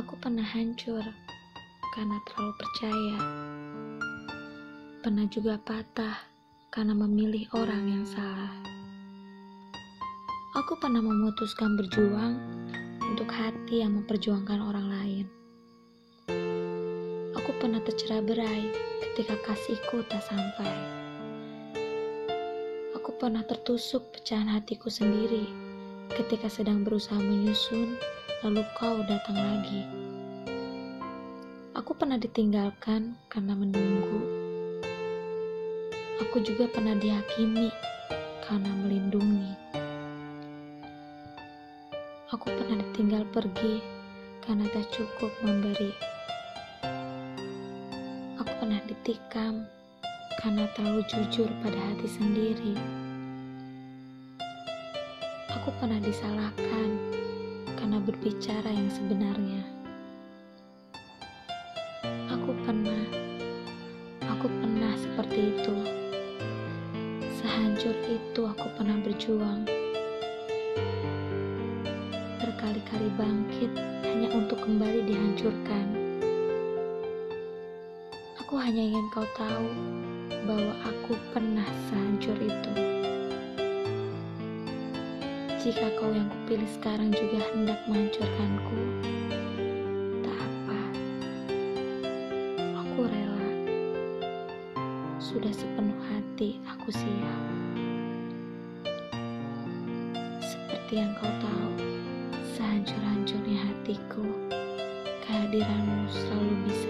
Aku pernah hancur karena terlalu percaya. Pernah juga patah karena memilih orang yang salah. Aku pernah memutuskan berjuang untuk hati yang memperjuangkan orang lain. Aku pernah tercerai berai ketika kasihku tak sampai. Aku pernah tertusuk pecahan hatiku sendiri ketika sedang berusaha menyusun lalu kau datang lagi. Aku pernah ditinggalkan karena menunggu. Aku juga pernah dihakimi karena melindungi. Aku pernah ditinggal pergi karena tak cukup memberi. Aku pernah ditikam karena terlalu jujur pada hati sendiri. Aku pernah disalahkan karena berbicara yang sebenarnya. Aku pernah, aku pernah seperti itu. Sehancur itu aku pernah berjuang. Berkali-kali bangkit hanya untuk kembali dihancurkan. Aku hanya ingin kau tahu bahwa aku pernah sehancur itu. Jika kau yang kupilih sekarang juga hendak menghancurkanku, tak apa. Aku rela. Sudah sepenuh hati aku siap. Seperti yang kau tahu, sehancur-hancurnya hatiku, kehadiranmu selalu bisa